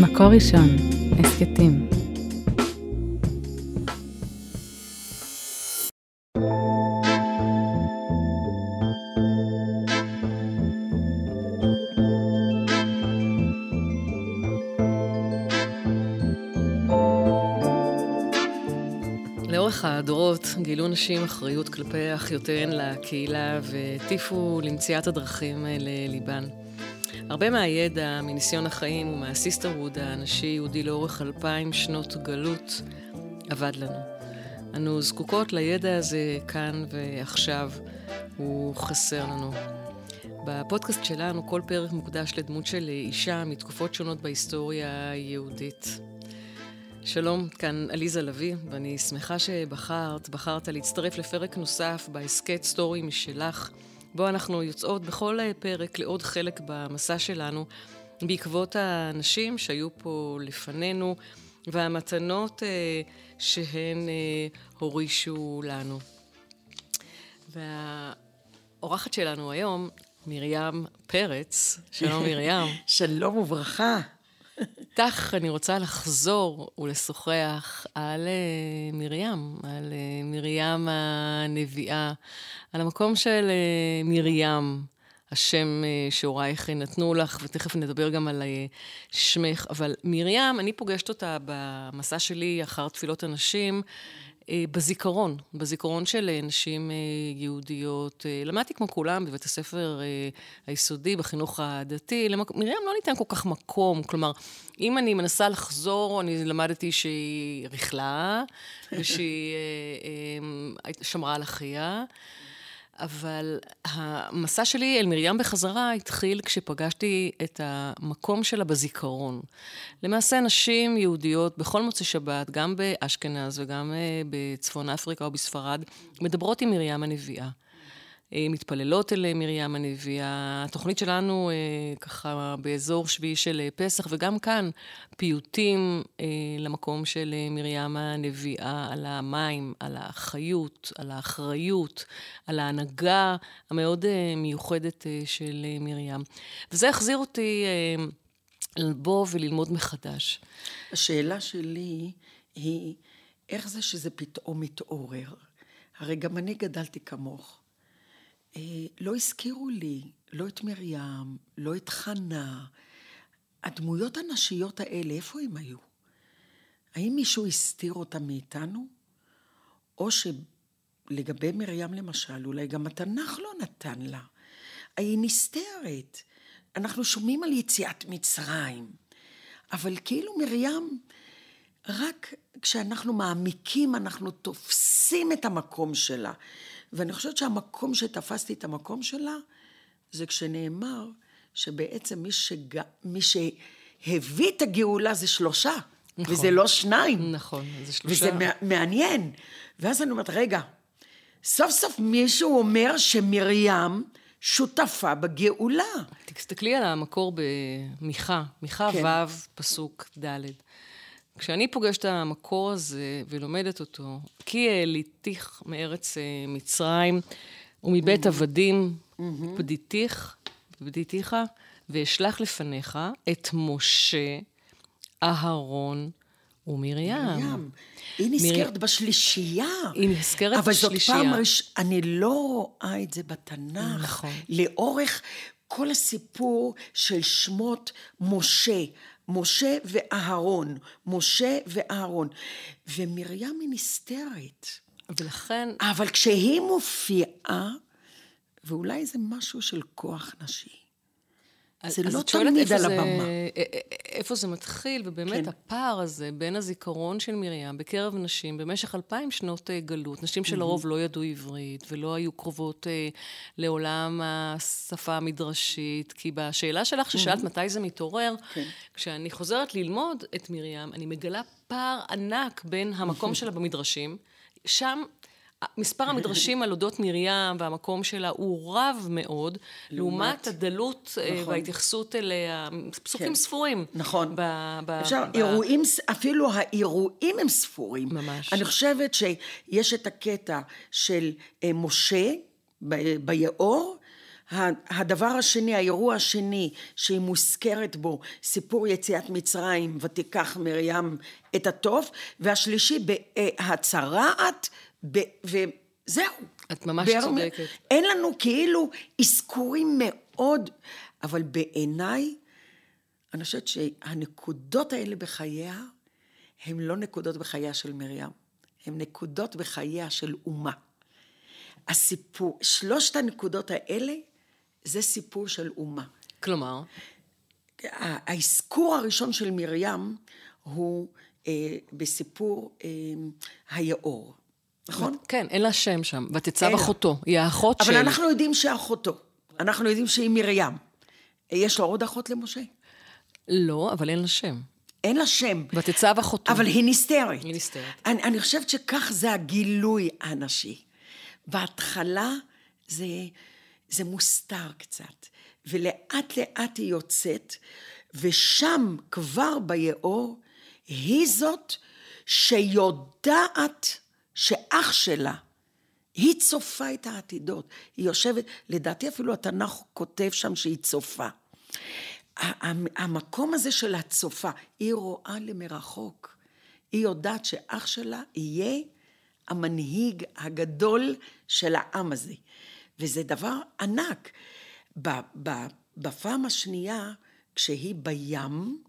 מקור ראשון, הסכתים. הדורות גילו נשים אחריות כלפי אחיותיהן לקהילה והטיפו למציאת הדרכים לליבן. הרבה מהידע, מניסיון החיים ומהסיסטרwood הנשי-יהודי לאורך אלפיים שנות גלות, אבד לנו. אנו זקוקות לידע הזה כאן ועכשיו, הוא חסר לנו. בפודקאסט שלנו כל פרק מוקדש לדמות של אישה מתקופות שונות בהיסטוריה היהודית. שלום, כאן עליזה לביא, ואני שמחה שבחרת, בחרת להצטרף לפרק נוסף בהסכת סטורי משלך. בו אנחנו יוצאות בכל פרק לעוד חלק במסע שלנו, בעקבות האנשים שהיו פה לפנינו, והמתנות אה, שהן אה, הורישו לנו. והאורחת שלנו היום, מרים פרץ. שלום מרים. שלום וברכה. איתך אני רוצה לחזור ולשוחח על uh, מרים, על uh, מרים הנביאה, על המקום של uh, מרים, השם uh, שהורייך נתנו לך, ותכף נדבר גם על uh, שמך. אבל מרים, אני פוגשת אותה במסע שלי אחר תפילות הנשים. אה, בזיכרון, בזיכרון של אה, נשים אה, יהודיות. למדתי כמו כולם בבית הספר היסודי, בחינוך הדתי. למרים לא ניתן כל כך מקום, כלומר, אם אני מנסה לחזור, אני למדתי שהיא ריכלה, ושהיא שמרה על אחיה. אבל המסע שלי אל מרים בחזרה התחיל כשפגשתי את המקום שלה בזיכרון. למעשה נשים יהודיות בכל מוצאי שבת, גם באשכנז וגם אה, בצפון אפריקה או בספרד, מדברות עם מרים הנביאה. אה, מתפללות אל מרים הנביאה. התוכנית שלנו אה, ככה באזור שביעי של פסח, וגם כאן פיוטים אה, למקום של מרים הנביאה על המים, על החיות, על האחריות, על ההנהגה המאוד מיוחדת של מרים. וזה החזיר אותי לבוא וללמוד מחדש. השאלה שלי היא, איך זה שזה פתאום מתעורר? הרי גם אני גדלתי כמוך. אה, לא הזכירו לי, לא את מרים, לא את חנה. הדמויות הנשיות האלה, איפה הם היו? האם מישהו הסתיר אותם מאיתנו? או שלגבי מרים למשל, אולי גם התנ"ך לא נתן לה. היא נסתרת. אנחנו שומעים על יציאת מצרים, אבל כאילו מרים, רק כשאנחנו מעמיקים, אנחנו תופסים את המקום שלה. ואני חושבת שהמקום שתפסתי את המקום שלה, זה כשנאמר שבעצם מי, שג... מי שהביא את הגאולה זה שלושה. נכון. וזה לא שניים. נכון, זה שלושה. וזה מעניין. ואז אני אומרת, רגע, סוף סוף מישהו אומר שמרים שותפה בגאולה. תסתכלי על המקור במיכה, מיכה כן. ו', פסוק ד'. כשאני פוגשת את המקור הזה ולומדת אותו, כי העליתיך מארץ אה, מצרים ומבית mm-hmm. עבדים, mm-hmm. פדיתיך, פדיתיך, ואשלח לפניך את משה, אהרון ומרים. מרים. היא נזכרת מיר... בשלישייה. היא נזכרת אבל בשלישייה. אבל זאת פעם ראשונה, אני לא רואה את זה בתנ"ך. נכון. לאורך כל הסיפור של שמות משה. משה ואהרון, משה ואהרון. ומרים היא נסתרת. ולכן... אבל כשהיא מופיעה, ואולי זה משהו של כוח נשי. זה לא תמיד על הבמה. אה, אה, אה, איפה זה מתחיל, ובאמת כן. הפער הזה בין הזיכרון של מרים בקרב נשים במשך אלפיים שנות גלות, נשים שלרוב לא ידעו עברית ולא היו קרובות לעולם השפה המדרשית, כי בשאלה שלך ששאלת מתי זה מתעורר, כן. כשאני חוזרת ללמוד את מרים, אני מגלה פער ענק בין המקום שלה במדרשים, שם מספר המדרשים על אודות מרים והמקום שלה הוא רב מאוד, לעומת הדלות אה, נכון. וההתייחסות אליה, פסוקים כן. ספורים. נכון. ב, ב, אפשר, ב... אירועים, אפילו האירועים הם ספורים. ממש. אני חושבת שיש את הקטע של אה, משה ביאור, הדבר השני, האירוע השני שהיא מוזכרת בו, סיפור יציאת מצרים, ותיקח מרים את התוף, והשלישי בהצרעת, וזהו. את ממש צודקת. אין לנו כאילו אזכורים מאוד, אבל בעיניי, אני חושבת שהנקודות האלה בחייה, הן לא נקודות בחייה של מרים, הן נקודות בחייה של אומה. הסיפור, שלושת הנקודות האלה, זה סיפור של אומה. כלומר? האזכור הראשון של מרים הוא אה, בסיפור אה, היאור, נכון? כן, אין לה שם שם, ותצב אחותו, היא האחות אבל של... אבל אנחנו יודעים שאחותו, אנחנו יודעים שהיא מרים. יש לו עוד אחות למשה? לא, אבל אין לה שם. אין לה שם. ותצב אחותו. אבל היא נסתרת. היא נסתרת. אני, אני חושבת שכך זה הגילוי הנשי. בהתחלה זה, זה מוסתר קצת, ולאט לאט היא יוצאת, ושם כבר ביאור היא זאת שיודעת שאח שלה, היא צופה את העתידות. היא יושבת, לדעתי אפילו התנ"ך כותב שם שהיא צופה. המקום הזה של הצופה, היא רואה למרחוק. היא יודעת שאח שלה יהיה המנהיג הגדול של העם הזה. וזה דבר ענק. בפעם השנייה, כשהיא בים,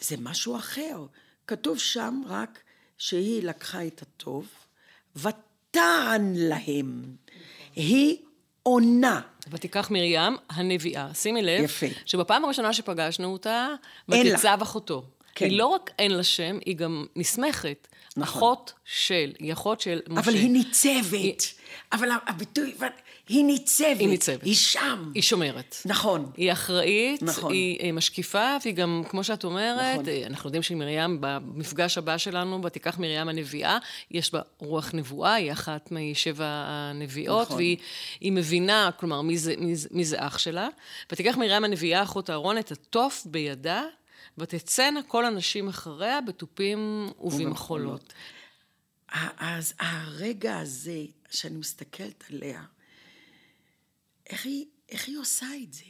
זה משהו אחר. כתוב שם רק שהיא לקחה את הטוב, ותען להם. היא עונה. ותיקח מרים הנביאה. שימי לב, יפה. שבפעם הראשונה שפגשנו אותה, ותצב אחותו. כן. היא לא רק אין לה שם, היא גם נסמכת. נכון. אחות של, היא אחות של משה. אבל היא ניצבת. היא... אבל הביטוי, היא ניצבת. היא ניצבת. היא שם. היא שומרת. נכון. היא אחראית, נכון. היא משקיפה, והיא גם, כמו שאת אומרת, נכון. אנחנו יודעים שהיא מרים, במפגש הבא שלנו, ותיקח מרים הנביאה, יש בה רוח נבואה, היא אחת משבע הנביאות, נכון. והיא מבינה, כלומר, מי זה, מי, מי זה אח שלה. ותיקח מרים הנביאה, אחות אהרון, את התוף בידה. ותצאנה כל הנשים אחריה בתופים ובמחולות. אז הרגע הזה, שאני מסתכלת עליה, איך היא, איך היא עושה את זה?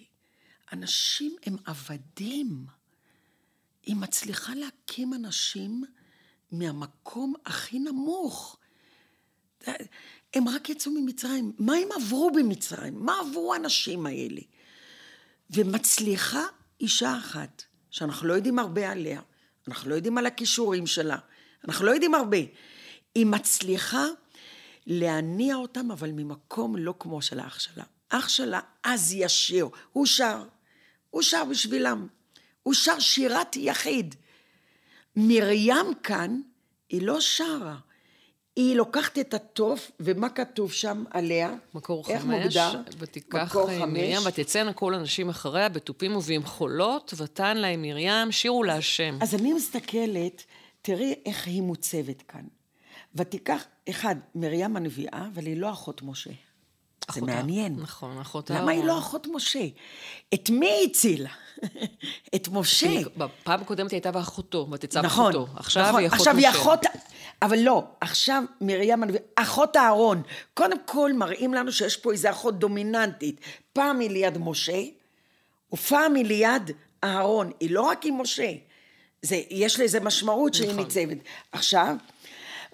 אנשים הם עבדים. היא מצליחה להקים אנשים מהמקום הכי נמוך. הם רק יצאו ממצרים. מה הם עברו במצרים? מה עברו האנשים האלה? ומצליחה אישה אחת שאנחנו לא יודעים הרבה עליה, אנחנו לא יודעים על הכישורים שלה, אנחנו לא יודעים הרבה. היא מצליחה להניע אותם, אבל ממקום לא כמו של האח שלה. אח שלה אז ישיר, הוא שר, הוא שר בשבילם, הוא שר שירת יחיד. מרים כאן, היא לא שרה, היא לוקחת את התוף, ומה כתוב שם עליה? מקור איך חמש. איך מוגדר? ותיקח מרים, ותצאנה כל הנשים אחריה בתופים ובמחולות, ותן להם מרים, שירו להשם. אז אני מסתכלת, תראי איך היא מוצבת כאן. ותיקח, אחד, מרים הנביאה, אבל היא לא אחות משה. זה מעניין. נכון, אחות למה היא לא אחות משה? את מי היא הצילה? את משה. בפעם הקודמת היא הייתה באחותו, ותצא נכון, אחותו. עכשיו נכון, היא אחות עכשיו היא אחות... אבל לא, עכשיו מרים הנביא, אחות אהרון. קודם כל מראים לנו שיש פה איזו אחות דומיננטית. פעם היא ליד משה, ופעם היא ליד אהרון. היא לא רק עם משה. זה, יש לזה משמעות שהיא נכון. ניצבת. עכשיו,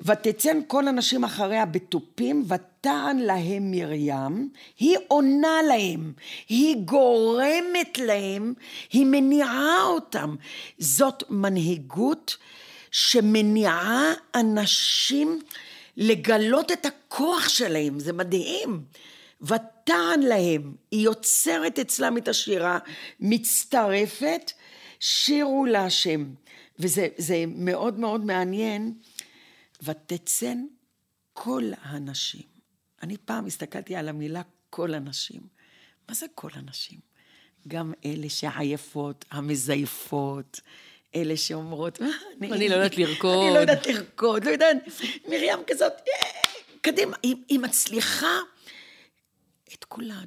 ותצאן כל הנשים אחריה בתופים, ותען להם מרים, היא עונה להם, היא גורמת להם, היא מניעה אותם. זאת מנהיגות שמניעה אנשים לגלות את הכוח שלהם, זה מדהים. ותען להם, היא יוצרת אצלם את השירה, מצטרפת, שירו להשם. וזה מאוד מאוד מעניין. ותצאן כל הנשים. אני פעם הסתכלתי על המילה כל הנשים. מה זה כל הנשים? גם אלה שעייפות, המזייפות, אלה שאומרות, אה, אני, אני לא יודעת לרקוד. אני לא יודעת לרקוד, לא יודעת, מרים כזאת, אה, קדימה, היא, היא מצליחה את כולן,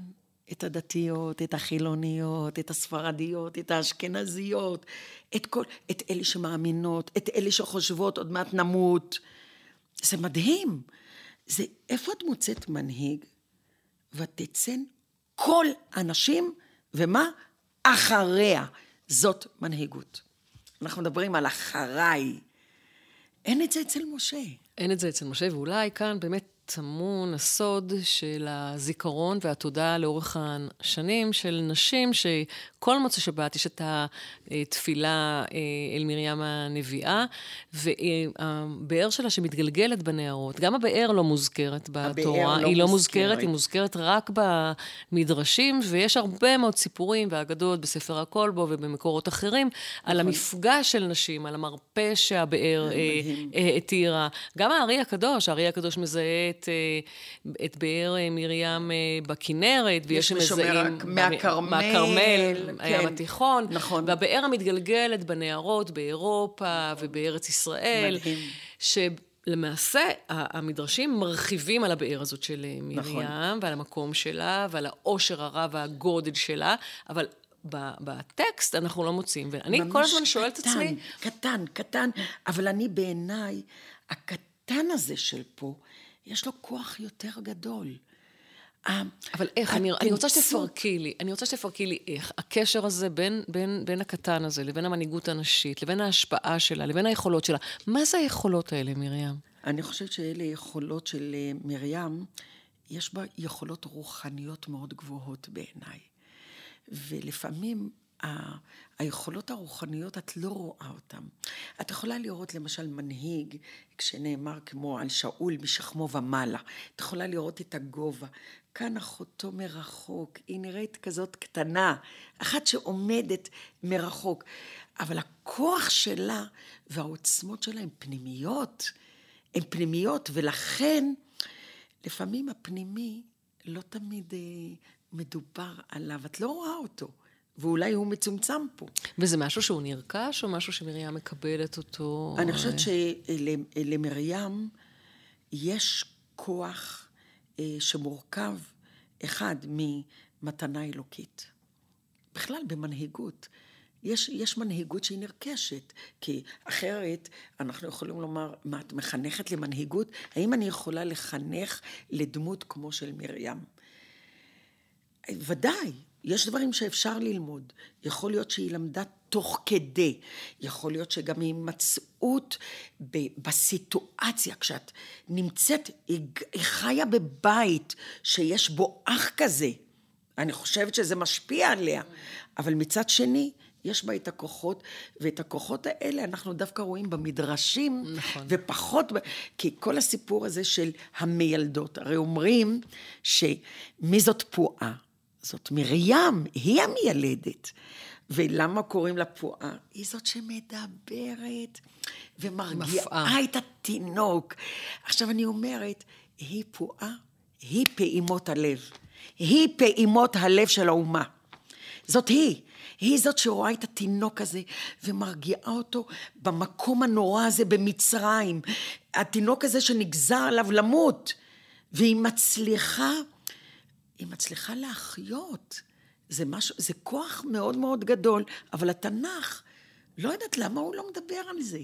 את הדתיות, את החילוניות, את הספרדיות, את האשכנזיות, את כל, את אלה שמאמינות, את אלה שחושבות עוד מעט נמות. זה מדהים. זה, איפה את מוצאת מנהיג ותצאן כל הנשים, ומה? אחריה. זאת מנהיגות. אנחנו מדברים על אחריי. אין את זה אצל משה. אין את זה אצל משה, ואולי כאן באמת טמון הסוד של הזיכרון והתודה לאורך השנים של נשים שכל מוצא שבת יש את התפילה אה, אל מרים הנביאה, והבאר שלה שמתגלגלת בנהרות. גם הבאר לא מוזכרת בתורה, לא היא לא מוזכרת, היא מוזכרת רק במדרשים, ויש הרבה מאוד סיפורים ואגדות בספר הכל בו ובמקורות אחרים, נכון. על המפגש של נשים, על המרפא שהבאר התירה. אה, גם הארי הקדוש, הארי הקדוש מזהה את, אה, את באר אה, מרים אה, בכנרת, ויש שמזהים... מהכרמל. מהכרמל, כן. הים התיכון. נכון. והבאר המתגלגלת בנהרות באירופה ובארץ ישראל. מדהים. שלמעשה, המדרשים מרחיבים על הבאר הזאת של מרים, נכון. ועל המקום שלה, ועל העושר הרב והגודל שלה, אבל בטקסט אנחנו לא מוצאים. ואני כל הזמן שואלת את עצמי... קטן, קטן, אבל אני בעיניי, הקטן הזה של פה, יש לו כוח יותר גדול. אבל איך, אני, אני רוצה שתפרקי לי, אני רוצה שתפרקי לי איך הקשר הזה בין, בין, בין הקטן הזה לבין המנהיגות הנשית, לבין ההשפעה שלה, לבין היכולות שלה. מה זה היכולות האלה, מרים? אני חושבת שאלה יכולות של אה, מרים, יש בה יכולות רוחניות מאוד גבוהות בעיניי. ולפעמים היכולות הרוחניות, את לא רואה אותן. את יכולה לראות למשל מנהיג, כשנאמר כמו על שאול משכמו ומעלה. את יכולה לראות את הגובה. כאן אחותו מרחוק, היא נראית כזאת קטנה, אחת שעומדת מרחוק. אבל הכוח שלה והעוצמות שלה הן פנימיות. הן פנימיות, ולכן לפעמים הפנימי לא תמיד אה, מדובר עליו, את לא רואה אותו. ואולי הוא מצומצם פה. וזה משהו שהוא נרכש, או משהו שמרים מקבלת אותו? אני חושבת שלמרים יש כוח אה, שמורכב, אחד, ממתנה אלוקית. בכלל, במנהיגות. יש, יש מנהיגות שהיא נרכשת, כי אחרת אנחנו יכולים לומר, מה, את מחנכת למנהיגות? האם אני יכולה לחנך לדמות כמו של מרים? ודאי, יש דברים שאפשר ללמוד. יכול להיות שהיא למדה תוך כדי. יכול להיות שגם הימצאות בסיטואציה, כשאת נמצאת, היא, היא חיה בבית שיש בו אח כזה. אני חושבת שזה משפיע עליה. אבל מצד שני, יש בה את הכוחות, ואת הכוחות האלה אנחנו דווקא רואים במדרשים, נכון. ופחות, כי כל הסיפור הזה של המיילדות, הרי אומרים שמי זאת פועה? זאת מרים, היא המיילדת. ולמה קוראים לה פועה? היא זאת שמדברת ומרגיעה את התינוק. עכשיו אני אומרת, היא פועה, היא פעימות הלב. היא פעימות הלב של האומה. זאת היא. היא זאת שרואה את התינוק הזה ומרגיעה אותו במקום הנורא הזה במצרים. התינוק הזה שנגזר עליו למות. והיא מצליחה היא מצליחה להחיות. זה משהו, זה כוח מאוד מאוד גדול, אבל התנ"ך, לא יודעת למה הוא לא מדבר על זה.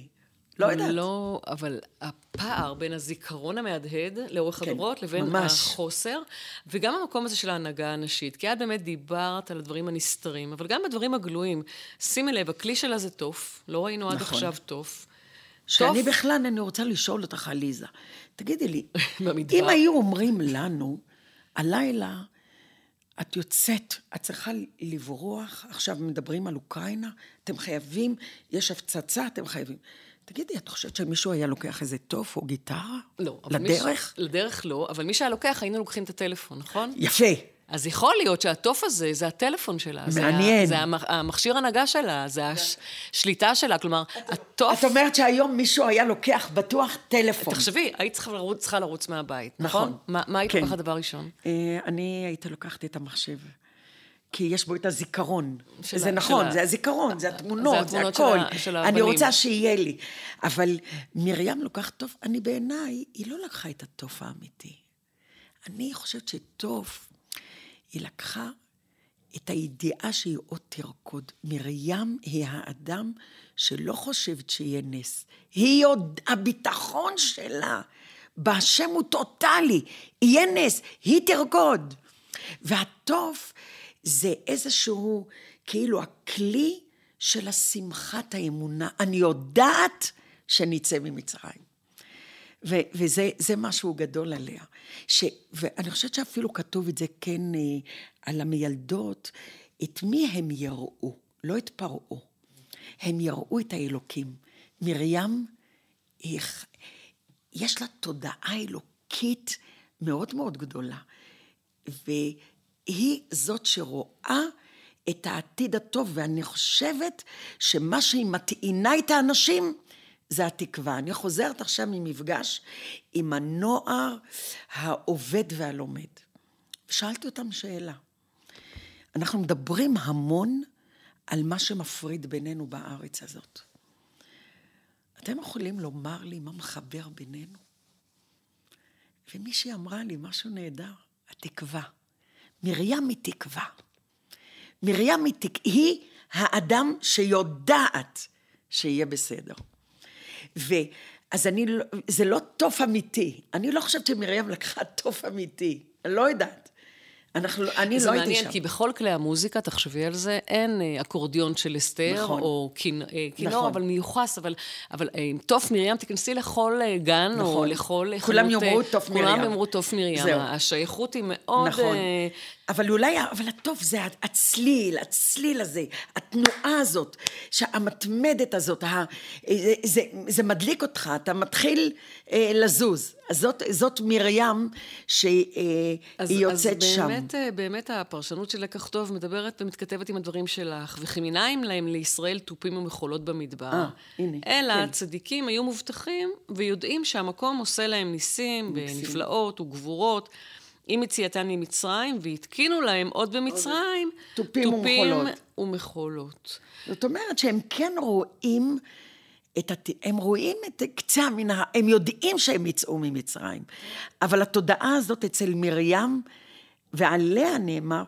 לא יודעת. לא, אבל הפער בין הזיכרון המהדהד לאורך כן, הדורות לבין ממש. החוסר, וגם המקום הזה של ההנהגה הנשית. כי את באמת דיברת על הדברים הנסתרים, אבל גם בדברים הגלויים. שימי לב, הכלי שלה זה תוף, לא ראינו עד נכון. עכשיו תוף. שאני תוף... בכלל, אני רוצה לשאול אותך, עליזה, תגידי לי, אם היו אומרים לנו, הלילה את יוצאת, את צריכה לברוח, עכשיו מדברים על אוקראינה, אתם חייבים, יש הפצצה, אתם חייבים. תגידי, את חושבת שמישהו היה לוקח איזה טוף או גיטרה? לא. לדרך? מש... לדרך לא, אבל מי שהיה לוקח, היינו לוקחים את הטלפון, נכון? יפה. אז יכול להיות שהתוף הזה, זה הטלפון שלה. מעניין. זה, זה המכשיר הנהגה שלה, זה השליטה שלה, כלומר, התוף... את אומרת שהיום מישהו היה לוקח בטוח טלפון. תחשבי, היית צריכה לרוץ, צריכה לרוץ מהבית, נכון? נכון. מה, מה היית כן. לוקחת דבר ראשון? אה, אני הייתי לוקחת את המחשב. כי יש בו את הזיכרון. שלה, זה נכון, שלה. זה הזיכרון, זה התמונות, זה, התמונות זה הכל. של, של אני רוצה שיהיה לי. אבל מרים לוקחת טוף, אני בעיניי, היא לא לקחה את הטוף האמיתי. אני חושבת שטוף היא לקחה את הידיעה שהיא עוד תרקוד. מרים היא האדם שלא חושבת שיהיה נס. היא עוד, הביטחון שלה בהשם הוא טוטאלי. יהיה נס, היא תרקוד. והתוף זה איזשהו, כאילו, הכלי של השמחת האמונה. אני יודעת שנצא ממצרים. ו- וזה משהו גדול עליה. ש- ואני חושבת שאפילו כתוב את זה כן אה, על המילדות, את מי הם יראו, לא את פרעה. הם יראו את האלוקים. מרים, היא, יש לה תודעה אלוקית מאוד מאוד גדולה. והיא זאת שרואה את העתיד הטוב, ואני חושבת שמה שהיא מטעינה את האנשים, זה התקווה. אני חוזרת עכשיו ממפגש עם הנוער העובד והלומד. שאלתי אותם שאלה. אנחנו מדברים המון על מה שמפריד בינינו בארץ הזאת. אתם יכולים לומר לי מה מחבר בינינו? ומישהי אמרה לי משהו נהדר, התקווה. מרים היא תקווה. מרים היא, תק... היא האדם שיודעת שיהיה בסדר. ואז אני, לא, זה לא תוף אמיתי. אני לא חושבת שמרים לקחה תוף אמיתי. אני לא יודעת. אנחנו, אני לא הייתי שם. כי בכל כלי המוזיקה, תחשבי על זה, אין אה, אקורדיון של אסתר, נכון. או כינור, נכון. אבל מיוחס, אבל, אבל אה, עם תוף מרים, תיכנסי לכל אה, גן, או נכון. לכל כולם חנות, יאמרו אה, תוף כולם מרים. יאמרו תוף מרים. זהו. השייכות היא מאוד... נכון. אה, אבל אולי, אבל הטוב זה הצליל, הצליל הזה, התנועה הזאת, המתמדת הזאת, ה, זה, זה, זה מדליק אותך, אתה מתחיל אה, לזוז. אז זאת, זאת מרים שהיא אז, היא יוצאת אז שם. באמת, אה, באמת הפרשנות של לקח טוב מדברת ומתכתבת עם הדברים שלך, וכי מנין להם לישראל תופים ומחולות במדבר. אה, הנה, אלא כן. צדיקים היו מובטחים ויודעים שהמקום עושה להם ניסים ונפלאות וגבורות. עם יציאתן ממצרים, והתקינו להם עוד במצרים תופים ומחולות. ומחולות. זאת אומרת שהם כן רואים את הת... הם רואים את קצה המנהרה, הם יודעים שהם יצאו ממצרים. אבל התודעה הזאת אצל מרים, ועליה נאמר,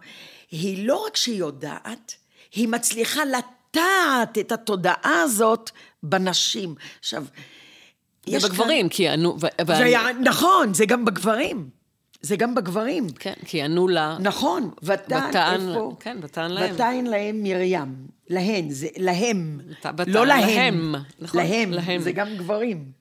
היא לא רק שהיא יודעת, היא מצליחה לטעת את התודעה הזאת בנשים. עכשיו, יש ובגברים, כי ענו... ו- כאן... ואני-. נכון, זה גם בגברים. זה גם בגברים. כן, כי ענו לה... נכון, ותען, ותען- איפה? כן, ותען להם. ותען להם מרים. להן, זה להם. ות- ותען לא להם. להם, נכון, להם, להם. זה גם גברים.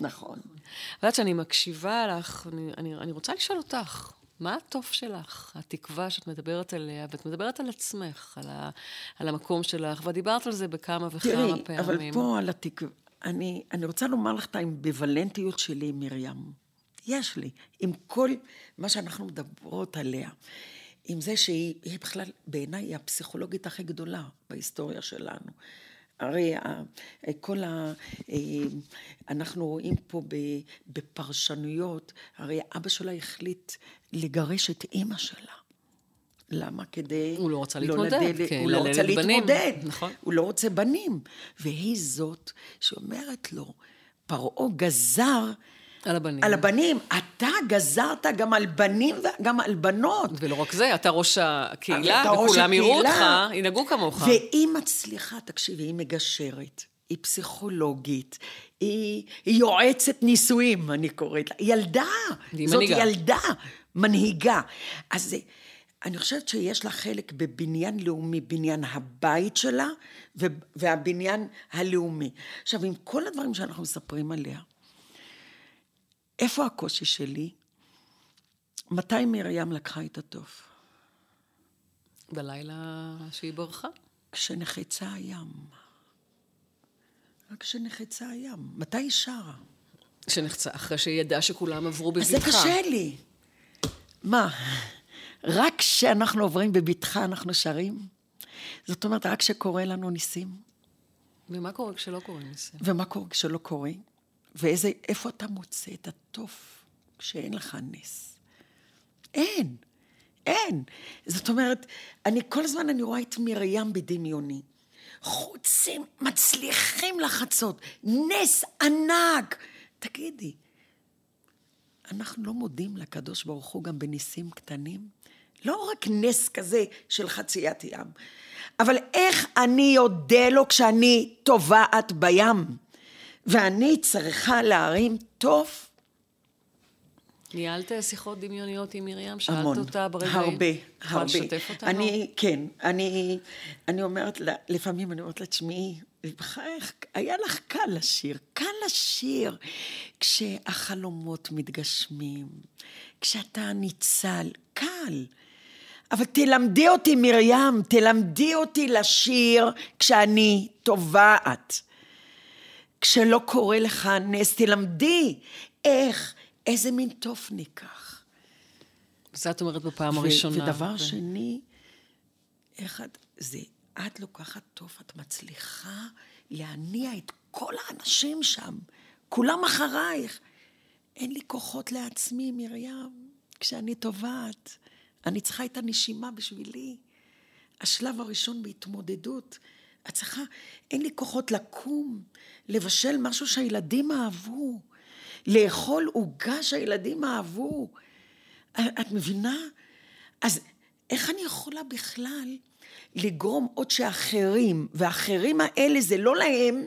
נכון. את יודעת שאני מקשיבה לך, אני, אני, אני רוצה לשאול אותך, מה הטוב שלך? התקווה שאת מדברת עליה, ואת מדברת על עצמך, על, ה, על המקום שלך, ואת דיברת על זה בכמה וכמה תראי, פעמים. אבל פה על התקווה, אני, אני רוצה לומר לך את האמביוולנטיות שלי מרים. יש לי, עם כל מה שאנחנו מדברות עליה. עם זה שהיא היא בכלל, בעיניי, היא הפסיכולוגית הכי גדולה בהיסטוריה שלנו. הרי ה- כל ה... אה, אנחנו רואים פה בפרשנויות, הרי אבא שלה החליט לגרש את אימא שלה. למה? כדי... הוא לא רצה להתמודד, לדל- כן, הוא לא רוצה ללדת בנים. להתמודד. נכון. הוא לא רוצה בנים. והיא זאת שאומרת לו, פרעה גזר על הבנים. על הבנים. אתה גזרת גם על בנים וגם על בנות. ולא רק זה, אתה ראש הקהילה, אתה וכולם יראו אותך. ינהגו כמוך. והיא מצליחה, תקשיבי, היא מגשרת, היא פסיכולוגית, היא, היא יועצת נישואים, אני קוראת לה. ילדה. והיא זאת מנהיגה. ילדה, מנהיגה. אז אני חושבת שיש לה חלק בבניין לאומי, בניין הבית שלה והבניין הלאומי. עכשיו, עם כל הדברים שאנחנו מספרים עליה, איפה הקושי שלי? מתי מרים לקחה את התוף? בלילה שהיא ברחה. כשנחצה הים. רק כשנחצה הים. מתי היא שרה? שנחצה, אחרי שהיא ידעה שכולם עברו אז זה בבטחה. קשה לי. מה, רק כשאנחנו עוברים בבטחה אנחנו שרים? זאת אומרת, רק כשקורה לנו ניסים? ומה קורה כשלא קורה ניסים? ומה קורה כשלא קורה? ואיזה, איפה אתה מוצא את התוף כשאין לך נס? אין, אין. זאת אומרת, אני כל הזמן אני רואה את מרים בדמיוני. חוצים, מצליחים לחצות, נס ענק. תגידי, אנחנו לא מודים לקדוש ברוך הוא גם בניסים קטנים? לא רק נס כזה של חציית ים, אבל איך אני אודה לו כשאני טובעת בים, ואני צריכה להרים תוף? ניהלת שיחות דמיוניות עם מרים? שאלת המון. אותה ברגעים? הרבה, הרבה. לשתף אותנו? אני, כן, אני, אני אומרת לה, לפעמים אני אומרת לה, תשמעי, בחייך, היה לך קל לשיר, קל לשיר כשהחלומות מתגשמים, כשאתה ניצל, קל. אבל תלמדי אותי, מרים, תלמדי אותי לשיר כשאני טובעת. כשלא קורה לך נס, תלמדי איך, איזה מין תוף ניקח. זה את אומרת בפעם הראשונה. ודבר ו- שני, איך את, זה, את לוקחת טוב, את מצליחה להניע את כל האנשים שם, כולם אחרייך. אין לי כוחות לעצמי, מרים, כשאני טובעת. אני צריכה את הנשימה בשבילי. השלב הראשון בהתמודדות. את צריכה, אין לי כוחות לקום, לבשל משהו שהילדים אהבו, לאכול עוגה שהילדים אהבו. את מבינה? אז איך אני יכולה בכלל לגרום עוד שאחרים, והאחרים האלה זה לא להם,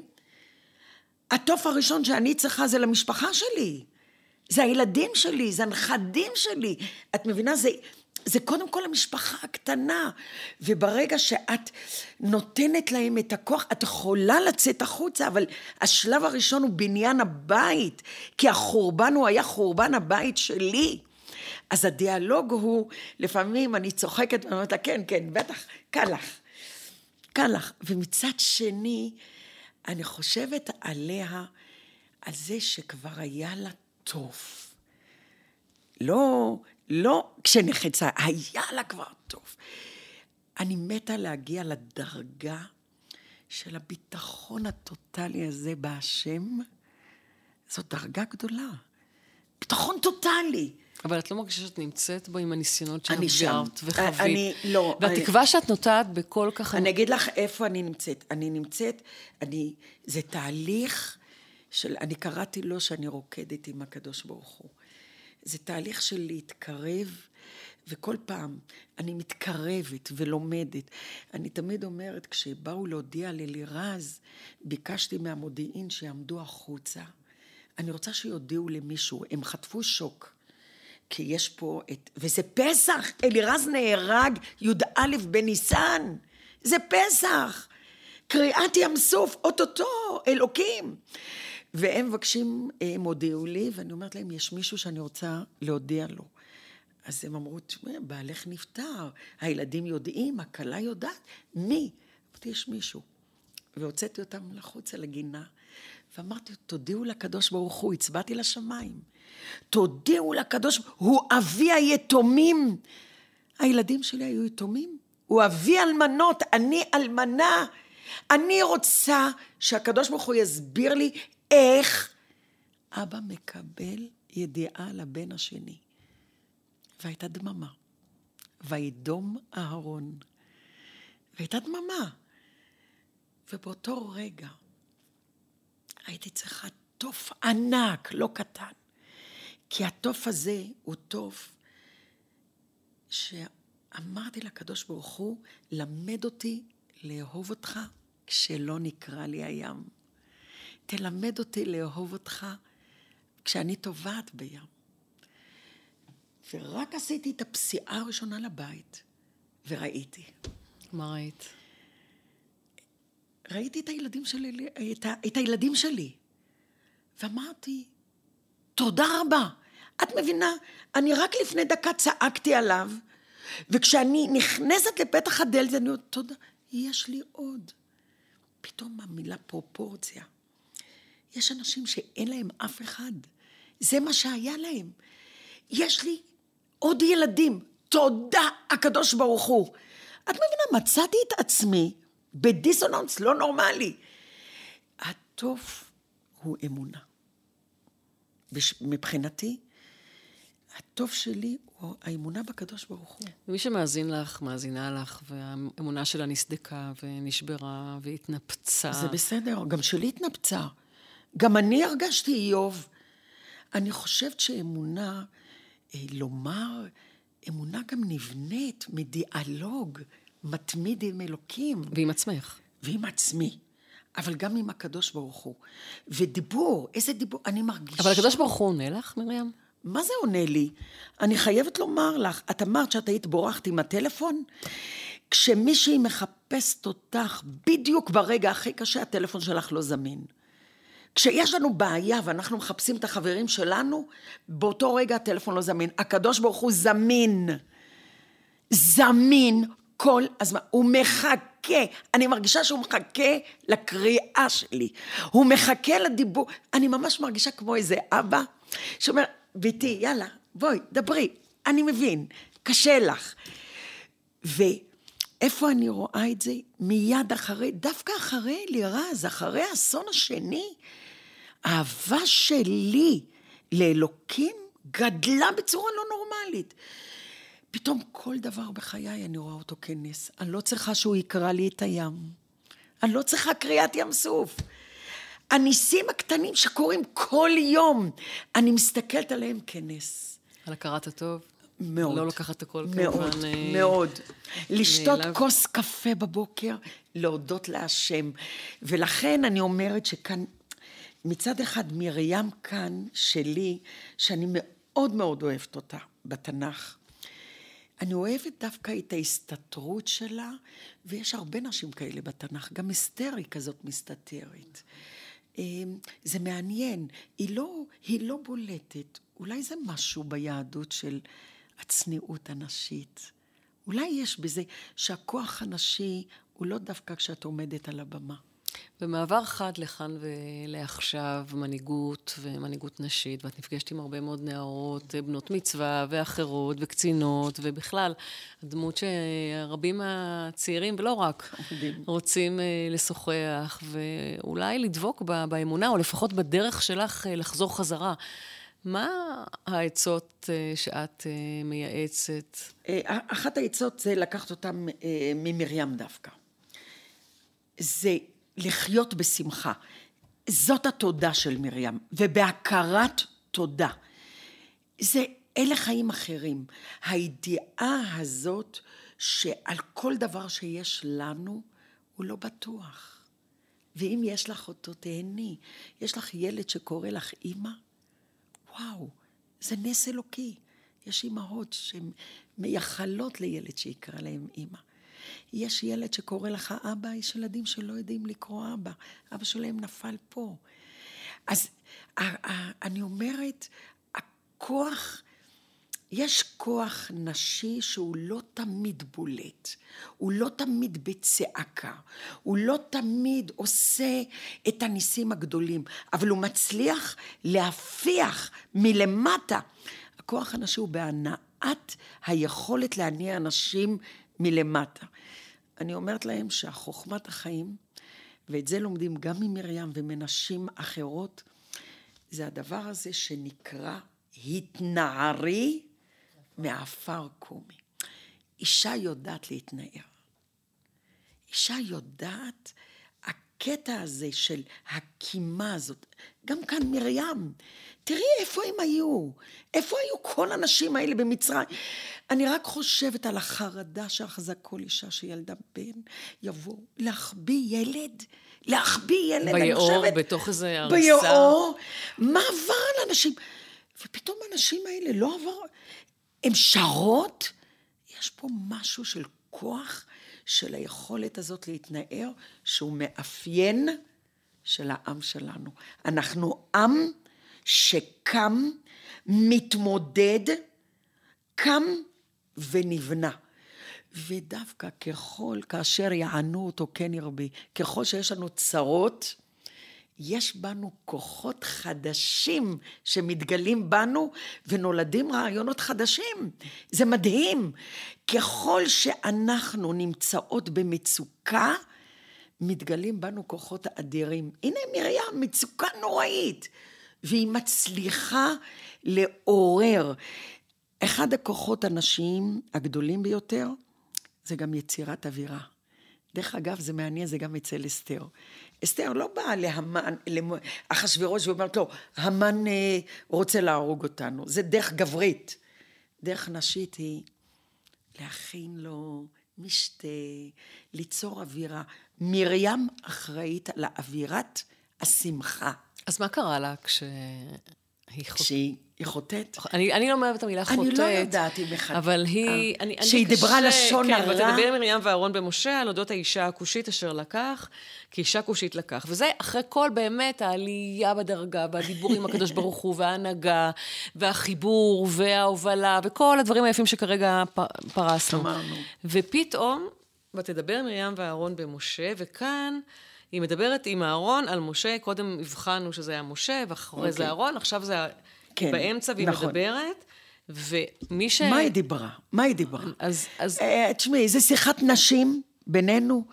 התוף הראשון שאני צריכה זה למשפחה שלי. זה הילדים שלי, זה הנכדים שלי. את מבינה? זה, זה קודם כל המשפחה הקטנה. וברגע שאת נותנת להם את הכוח, את יכולה לצאת החוצה, אבל השלב הראשון הוא בניין הבית, כי החורבן הוא היה חורבן הבית שלי. אז הדיאלוג הוא, לפעמים אני צוחקת ואני אומרת לה, כן, כן, בטח, קל לך. קל לך. ומצד שני, אני חושבת עליה, על זה שכבר היה לה טוב. לא, לא כשנחצה, היה לה כבר טוב. אני מתה להגיע לדרגה של הביטחון הטוטלי הזה בהשם. זאת דרגה גדולה. ביטחון טוטלי. אבל את לא מרגישה שאת נמצאת בו עם הניסיונות אני שם. שעברת וחווית. אני- לא, והתקווה שאת נוטעת בכל כך... אני אגיד לך איפה אני נמצאת. אני נמצאת, אני, זה תהליך של, אני קראתי לו שאני רוקדת עם הקדוש ברוך הוא. זה תהליך של להתקרב, וכל פעם אני מתקרבת ולומדת. אני תמיד אומרת, כשבאו להודיע ללירז, ביקשתי מהמודיעין שיעמדו החוצה. אני רוצה שיודיעו למישהו, הם חטפו שוק. כי יש פה את... וזה פסח! אלירז נהרג י"א בניסן! זה פסח! קריעת ים סוף, אוטוטו, אלוקים! והם מבקשים, הם הודיעו לי, ואני אומרת להם, יש מישהו שאני רוצה להודיע לו. אז הם אמרו, תשמע, בעלך נפטר, הילדים יודעים, הכלה יודעת, מי? אמרתי, יש מישהו. והוצאתי אותם לחוצה לגינה, ואמרתי, תודיעו לקדוש ברוך הוא, הצבעתי לשמיים. תודיעו לקדוש, הוא אבי היתומים. הילדים שלי היו יתומים. הוא אבי אלמנות, אני אלמנה. אני רוצה שהקדוש ברוך הוא יסביר לי איך אבא מקבל ידיעה על הבן השני. והייתה דממה. וידום אהרון. והייתה דממה. ובאותו רגע הייתי צריכה תוף ענק, לא קטן. כי התוף הזה הוא תוף שאמרתי לקדוש ברוך הוא, למד אותי לאהוב אותך כשלא נקרא לי הים. תלמד אותי לאהוב אותך כשאני טובעת בים. ורק עשיתי את הפסיעה הראשונה לבית, וראיתי. מה ראית? ראיתי את הילדים שלי, את, ה, את הילדים שלי. ואמרתי, תודה רבה. את מבינה, אני רק לפני דקה צעקתי עליו, וכשאני נכנסת לפתח הדלת, אני אומרת, תודה, יש לי עוד. פתאום המילה פרופורציה. יש אנשים שאין להם אף אחד. זה מה שהיה להם. יש לי עוד ילדים. תודה, הקדוש ברוך הוא. את מבינה, מצאתי את עצמי בדיסוננס לא נורמלי. הטוב הוא אמונה. מבחינתי, הטוב שלי הוא האמונה בקדוש ברוך הוא. ומי שמאזין לך, מאזינה לך, והאמונה שלה נסדקה ונשברה והתנפצה. זה בסדר, גם שלי התנפצה. גם אני הרגשתי איוב. אני חושבת שאמונה, אה, לומר, אמונה גם נבנית מדיאלוג מתמיד עם אלוקים. ועם עצמך. ועם עצמי. אבל גם עם הקדוש ברוך הוא. ודיבור, איזה דיבור, אני מרגישה... אבל הקדוש ברוך הוא עונה לך, מרים? מה זה עונה לי? אני חייבת לומר לך, את אמרת שאת היית בורחת עם הטלפון? כשמישהי מחפשת אותך בדיוק ברגע הכי קשה, הטלפון שלך לא זמין. כשיש לנו בעיה ואנחנו מחפשים את החברים שלנו, באותו רגע הטלפון לא זמין. הקדוש ברוך הוא זמין. זמין כל הזמן. הוא מחכה. אני מרגישה שהוא מחכה לקריאה שלי. הוא מחכה לדיבור. אני ממש מרגישה כמו איזה אבא שאומר, ביתי, יאללה, בואי, דברי. אני מבין, קשה לך. ואיפה אני רואה את זה? מיד אחרי, דווקא אחרי אלירז, אחרי האסון השני, האהבה שלי לאלוקים גדלה בצורה לא נורמלית. פתאום כל דבר בחיי אני רואה אותו כנס. אני לא צריכה שהוא יקרא לי את הים. אני לא צריכה קריאת ים סוף. הניסים הקטנים שקורים כל יום, אני מסתכלת עליהם כנס. על הכרת הטוב? מאוד. לא לקחת את הכל מאוד, כמובן... אה, מאוד. לשתות מאליו. כוס קפה בבוקר, להודות להשם. ולכן אני אומרת שכאן, מצד אחד מרים כאן, שלי, שאני מאוד מאוד אוהבת אותה בתנ"ך. אני אוהבת דווקא את ההסתתרות שלה, ויש הרבה נשים כאלה בתנ"ך, גם אסתר היא כזאת מסתתרת. אמ, זה מעניין, היא לא, היא לא בולטת, אולי זה משהו ביהדות של הצניעות הנשית. אולי יש בזה שהכוח הנשי הוא לא דווקא כשאת עומדת על הבמה. במעבר חד לכאן ולעכשיו, מנהיגות ומנהיגות נשית, ואת נפגשת עם הרבה מאוד נערות, בנות מצווה ואחרות וקצינות, ובכלל, הדמות שרבים מהצעירים, ולא רק. רוצים אה, לשוחח, ואולי לדבוק באמונה, או לפחות בדרך שלך אה, לחזור חזרה. מה העצות אה, שאת אה, מייעצת? אה, אחת העצות זה לקחת אותם אה, ממרים דווקא. זה לחיות בשמחה. זאת התודה של מרים, ובהכרת תודה. זה, אלה חיים אחרים. הידיעה הזאת שעל כל דבר שיש לנו, הוא לא בטוח. ואם יש לך אותו, תהני. יש לך ילד שקורא לך אימא, וואו, זה נס אלוקי. יש אימהות שמייחלות לילד שיקרא להם אימא. יש ילד שקורא לך אבא, יש ילדים שלא יודעים לקרוא אבא. אבא שלהם נפל פה. אז ה- ה- אני אומרת, הכוח, יש כוח נשי שהוא לא תמיד בולט, הוא לא תמיד בצעקה, הוא לא תמיד עושה את הניסים הגדולים, אבל הוא מצליח להפיח מלמטה. הכוח הנשי הוא בהנעת היכולת להניע אנשים מלמטה. אני אומרת להם שהחוכמת החיים, ואת זה לומדים גם ממרים ומנשים אחרות, זה הדבר הזה שנקרא התנערי מעפר קומי. אישה יודעת להתנער. אישה יודעת, הקטע הזה של הקימה הזאת, גם כאן מרים, תראי איפה הם היו, איפה היו כל הנשים האלה במצרים. אני רק חושבת על החרדה שאחזה כל אישה שילדה בן, יבוא להחביא ילד, להחביא ילד, אני ביאור, חושבת- בתוך איזה ארסה. ביאור, מה עבר על אנשים? ופתאום הנשים האלה לא עבר, הן שרות? יש פה משהו של כוח, של היכולת הזאת להתנער, שהוא מאפיין של העם שלנו. אנחנו עם שקם, מתמודד, קם ונבנה. ודווקא ככל, כאשר יענו אותו כן ירבי, ככל שיש לנו צרות, יש בנו כוחות חדשים שמתגלים בנו ונולדים רעיונות חדשים. זה מדהים. ככל שאנחנו נמצאות במצוקה, מתגלים בנו כוחות אדירים. הנה מרים, מצוקה נוראית, והיא מצליחה לעורר. אחד הכוחות הנשיים הגדולים ביותר זה גם יצירת אווירה. דרך אגב, זה מעניין, זה גם אצל אסתר. אסתר לא באה להמן, לאחשוורוש ואומרת לו, המן אה, רוצה להרוג אותנו. זה דרך גברית. דרך נשית היא להכין לו משתה, ליצור אווירה. מרים אחראית על אווירת השמחה. אז מה קרה לה היא כשהיא היא חוטאת. אני, אני לא אוהבת את המילה חוטאת. אני לא יודעת אם אחד... אבל היא... אה, אני, אני שהיא דיברה קשה- לשון כן, הרע. ותדבר מרים ואהרון במשה על אודות האישה הכושית אשר לקח, כי אישה כושית לקח. וזה אחרי כל באמת העלייה בדרגה, והדיבור עם הקדוש ברוך הוא, וההנהגה, והחיבור, וההובלה, וכל הדברים היפים שכרגע פ- פרסנו. אמרנו. ופתאום, ותדבר מרים ואהרון במשה, וכאן... היא מדברת עם אהרון על משה, קודם הבחנו שזה היה משה, ואחרי זה אוקיי. אהרון, עכשיו זה כן, באמצע, והיא נכון. מדברת, ומי ש... מה היא דיברה? מה היא דיברה? אז, אז אה, תשמעי, זה שיחת נשים בינינו.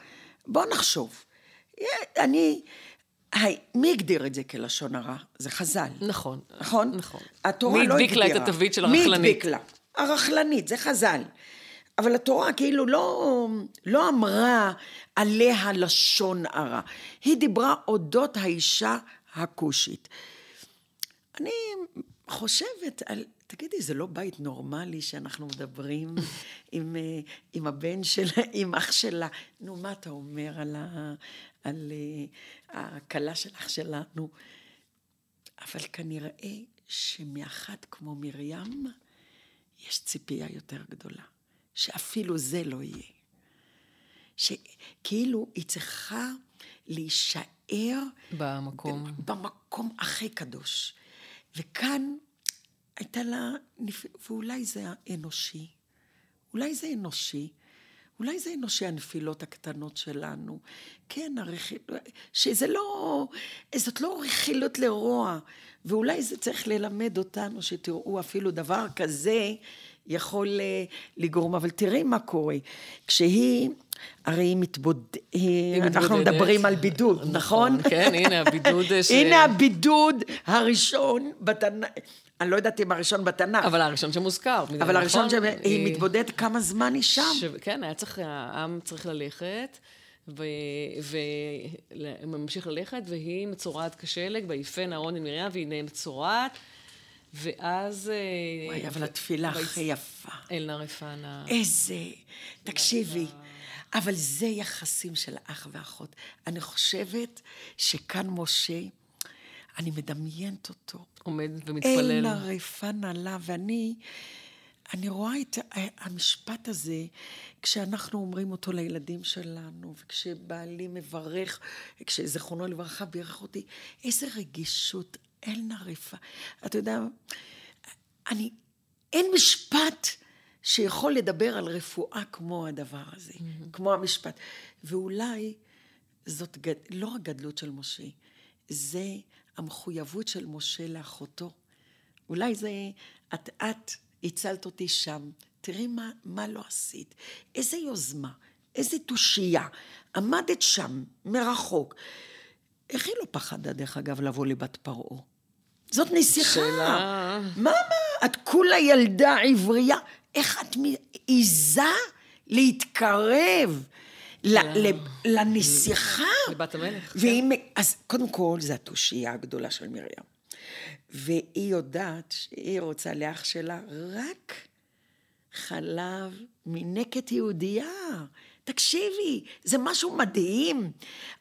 בוא נחשוב. אה, אני... היי, מי הגדיר את זה כלשון הרע? זה חז"ל. נכון. נכון? נכון. התורה מי לא הדביק הגדירה. לה את התווית של מי הרכלנית? הדביק לה? הרכלנית, זה חז"ל. אבל התורה כאילו לא, לא אמרה עליה לשון הרע. היא דיברה אודות האישה הכושית. אני חושבת על, תגידי, זה לא בית נורמלי שאנחנו מדברים עם, עם הבן שלה, עם אח שלה? נו, מה אתה אומר על, ה, על אה, הכלה של אח שלנו? אבל כנראה שמאחת כמו מרים, יש ציפייה יותר גדולה. שאפילו זה לא יהיה. שכאילו היא צריכה להישאר במקום. במקום הכי קדוש. וכאן הייתה לה, ואולי זה האנושי, אולי זה אנושי, אולי זה אנושי הנפילות הקטנות שלנו. כן, הרכילות, שזה לא, זאת לא רכילות לרוע, ואולי זה צריך ללמד אותנו שתראו אפילו דבר כזה יכול אה, לגרום, אבל תראי מה קורה. כשהיא, הרי היא מתבודדת, אנחנו. מדברים על בידוד, נכון? כן, הנה הבידוד ש... הנה הבידוד הראשון בתנ"ך. אני לא יודעת אם הראשון בתנ"ך, אבל הראשון שמוזכר. אבל הראשון נכון? שהיא מתבודדת כמה זמן היא שם. ש... כן, היה צריך, העם צריך ללכת, וממשיך ללכת, והיא מצורעת כשלג, ויפן אהרון את מרים, והנה מצורעת, ואז... אה, וואי, אבל התפילה הכי יפה. אל נא רפנה. איזה, תקשיבי, אבל זה יחסים של אח ואחות. אני חושבת שכאן משה, אני מדמיינת אותו. עומד ומתפלל. נא רפנה לה, ואני אני רואה את ה- המשפט הזה כשאנחנו אומרים אותו לילדים שלנו, וכשבעלי מברך, כשזיכרונו לברכה בירך אותי, איזה רגישות, אל נא רפא. אתה יודע, אני, אין משפט שיכול לדבר על רפואה כמו הדבר הזה, mm-hmm. כמו המשפט. ואולי זאת גד... לא הגדלות של משה, זה המחויבות של משה לאחותו. אולי זה, את, את הצלת אותי שם, תראי מה, מה לא עשית, איזה יוזמה, איזה תושייה, עמדת שם, מרחוק. איך היא לא פחדה, דרך אגב, לבוא לבת פרעה? זאת נסיכה. שאלה. מה, מה, את כולה ילדה עברייה, איך את מעיזה להתקרב ל- ל- לנסיכה? לבת המלך, והיא, אז קודם כל, זו התושייה הגדולה של מרים. והיא יודעת שהיא רוצה לאח שלה רק חלב מנקת יהודייה. תקשיבי, זה משהו מדהים.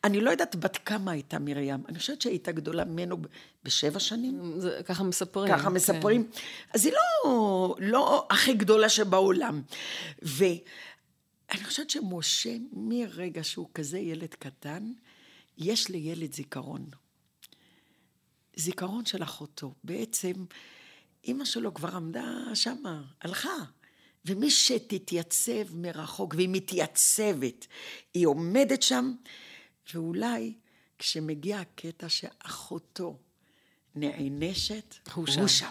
אני לא יודעת בת כמה הייתה מרים, אני חושבת שהייתה גדולה ממנו בשבע שנים. זה, ככה מספרים. ככה מספרים. כן. אז היא לא, לא הכי גדולה שבעולם. ואני חושבת שמשה, מרגע שהוא כזה ילד קטן, יש לילד זיכרון. זיכרון של אחותו. בעצם, אימא שלו כבר עמדה שמה, הלכה. ומי שתתייצב מרחוק, והיא מתייצבת, היא עומדת שם, ואולי כשמגיע הקטע שאחותו נענשת, הוא הוא שם. שם.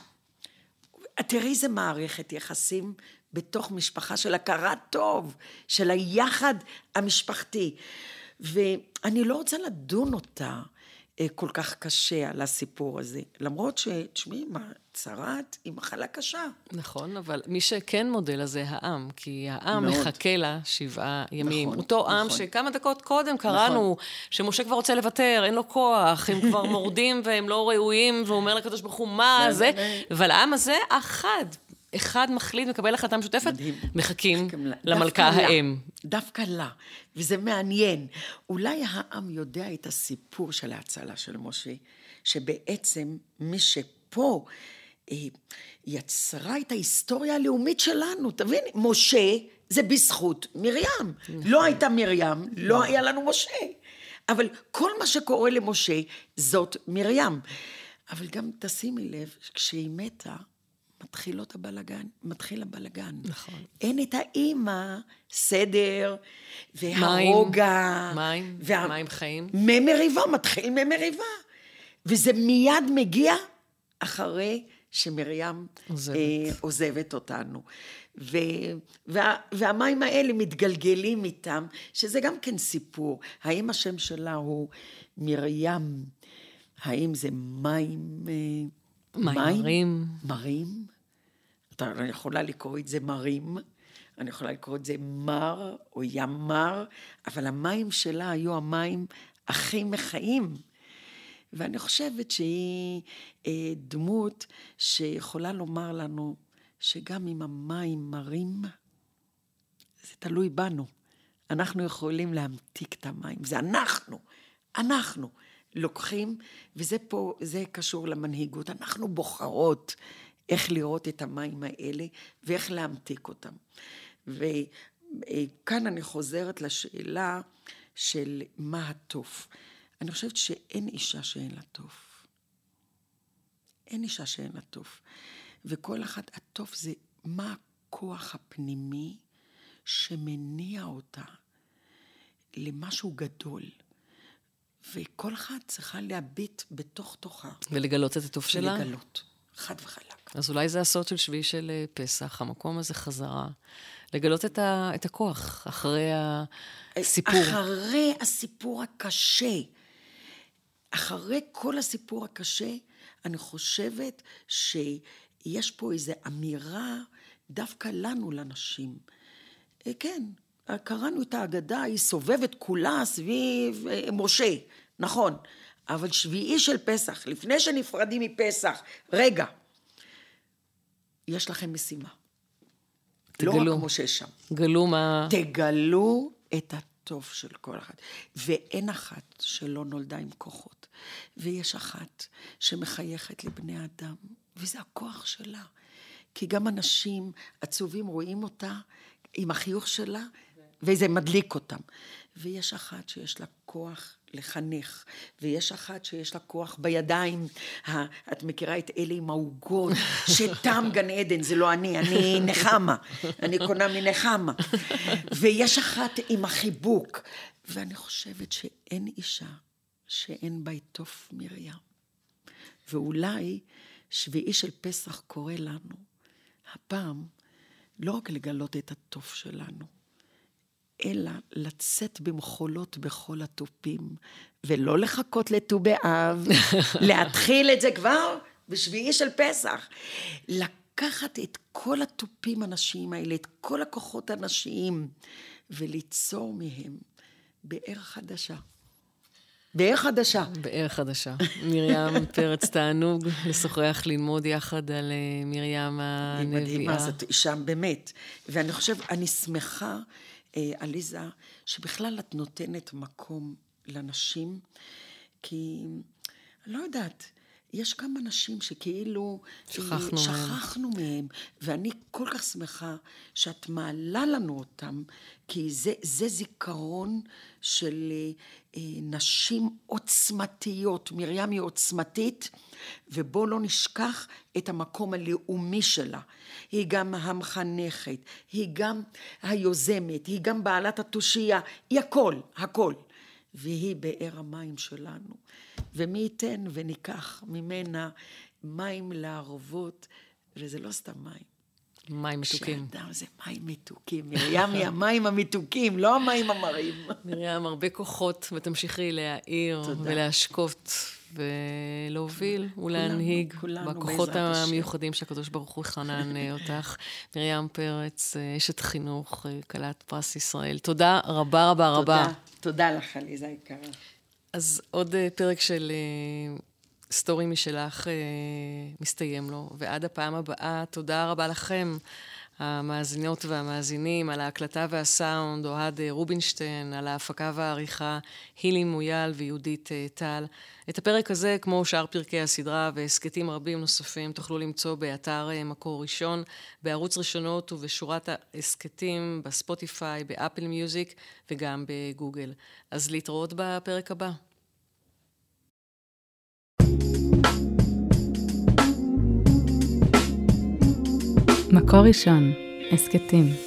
תראי איזה מערכת יחסים בתוך משפחה של הכרת טוב, של היחד המשפחתי. ואני לא רוצה לדון אותה אה, כל כך קשה על הסיפור הזה, למרות שתשמעי, מה, צרת היא מחלה קשה. נכון, אבל מי שכן מודה לה זה העם, כי העם מאוד. מחכה לה שבעה ימים. נכון, אותו עם נכון. שכמה דקות קודם קראנו, שמשה כבר רוצה לוותר, אין לו כוח, הם כבר מורדים והם לא ראויים, והוא אומר לקדוש ברוך הוא, מה זה- זה? זה- אבל העם הזה, אחד, אחד מחליט, מקבל החלטה משותפת, מדהים. מחכים. למלכה דווקא לה. האם. דווקא לה, וזה מעניין. אולי העם יודע את הסיפור של ההצלה של משה, שבעצם מי פה אה, יצרה את ההיסטוריה הלאומית שלנו, תבין, משה זה בזכות מרים. לא הייתה מרים, לא היה לנו משה. אבל כל מה שקורה למשה זאת מרים. אבל גם תשימי לב, כשהיא מתה, מתחילות הבלגן, מתחיל הבלגן. נכון. אין את האימא, סדר, והרוגע. מים, וה... מים חיים. ממריבה, מתחיל ממריבה. וזה מיד מגיע אחרי שמרים עוזבת, אה, עוזבת אותנו. ו, וה, והמים האלה מתגלגלים איתם, שזה גם כן סיפור. האם השם שלה הוא מרים? האם זה מים... מים, מים מרים. מרים? אתה יכולה לקרוא את זה מרים, אני יכולה לקרוא את זה מר או ים מר, אבל המים שלה היו המים הכי מחיים. ואני חושבת שהיא אה, דמות שיכולה לומר לנו שגם אם המים מרים, זה תלוי בנו. אנחנו יכולים להמתיק את המים, זה אנחנו, אנחנו לוקחים, וזה פה, זה קשור למנהיגות, אנחנו בוחרות איך לראות את המים האלה ואיך להמתיק אותם. וכאן אני חוזרת לשאלה של מה הטוב. אני חושבת שאין אישה שאין לה טוב. אין אישה שאין לה טוב. וכל אחת, הטוב זה מה הכוח הפנימי שמניע אותה למשהו גדול. וכל אחת צריכה להביט בתוך תוכה. ולגלות את הטוב שלה? ולגלות, חד וחלק. אז אולי זה הסוד של שביעי של אה, פסח, המקום הזה חזרה. לגלות את, ה, את הכוח אחרי הסיפור. אחרי הסיפור הקשה. אחרי כל הסיפור הקשה, אני חושבת שיש פה איזו אמירה דווקא לנו, לנשים. אה, כן, קראנו את ההגדה, היא סובבת כולה סביב אה, משה, נכון. אבל שביעי של פסח, לפני שנפרדים מפסח, רגע, יש לכם משימה. תגלו. לא רק משה שם. גלו מה... תגלו את הטוב של כל אחד. ואין אחת שלא נולדה עם כוחות. ויש אחת שמחייכת לבני אדם, וזה הכוח שלה. כי גם אנשים עצובים רואים אותה עם החיוך שלה, וזה מדליק אותם. ויש אחת שיש לה כוח לחנך, ויש אחת שיש לה כוח בידיים. את מכירה את אלה עם העוגות, שתם גן עדן, זה לא אני, אני נחמה, אני קונה מנחמה. ויש אחת עם החיבוק, ואני חושבת שאין אישה שאין בה את תוף מרים. ואולי שביעי של פסח קורא לנו, הפעם, לא רק לגלות את התוף שלנו, אלא לצאת במחולות בכל התופים, ולא לחכות לט"ו באב, להתחיל את זה כבר בשביעי של פסח. לקחת את כל התופים הנשיים האלה, את כל הכוחות הנשיים, וליצור מהם באר חדשה. באר חדשה. באר חדשה. מרים פרץ תענוג לשוחח, ללמוד יחד על אה, מרים הנביאה. היא מדהימה, זאת אישה באמת. ואני חושבת, אני שמחה עליזה, שבכלל את נותנת מקום לנשים, כי לא יודעת, יש כמה נשים שכאילו... שכחנו, שכחנו מהם. מהם. ואני כל כך שמחה שאת מעלה לנו אותם, כי זה, זה זיכרון של אה, נשים עוצמתיות. מרים היא עוצמתית, ובואו לא נשכח את המקום הלאומי שלה. היא גם המחנכת, היא גם היוזמת, היא גם בעלת התושייה, היא הכל, הכל. והיא באר המים שלנו. ומי ייתן וניקח ממנה מים לערבות, וזה לא סתם מים. מים מתוקים. שאדם זה מים מתוקים. מרים היא המים המתוקים, לא המים המרים. מרים, הרבה כוחות, ותמשיכי להעיר ולהשקות ולהוביל ולהנהיג בכוחות המיוחדים שהקדוש ברוך הוא חנן אה, אותך. מרים פרץ, אה, אשת חינוך, אה, כלת פרס ישראל. תודה רבה רבה רבה. תודה, תודה לך, עליזה יקרה. אז עוד פרק של סטורי משלך מסתיים לו, ועד הפעם הבאה, תודה רבה לכם. המאזינות והמאזינים, על ההקלטה והסאונד, אוהד רובינשטיין, על ההפקה והעריכה, הילי מויאל ויהודית טל. את הפרק הזה, כמו שאר פרקי הסדרה והסכתים רבים נוספים, תוכלו למצוא באתר מקור ראשון, בערוץ ראשונות ובשורת ההסכתים, בספוטיפיי, באפל מיוזיק וגם בגוגל. אז להתראות בפרק הבא. מקור ראשון, הסכתים.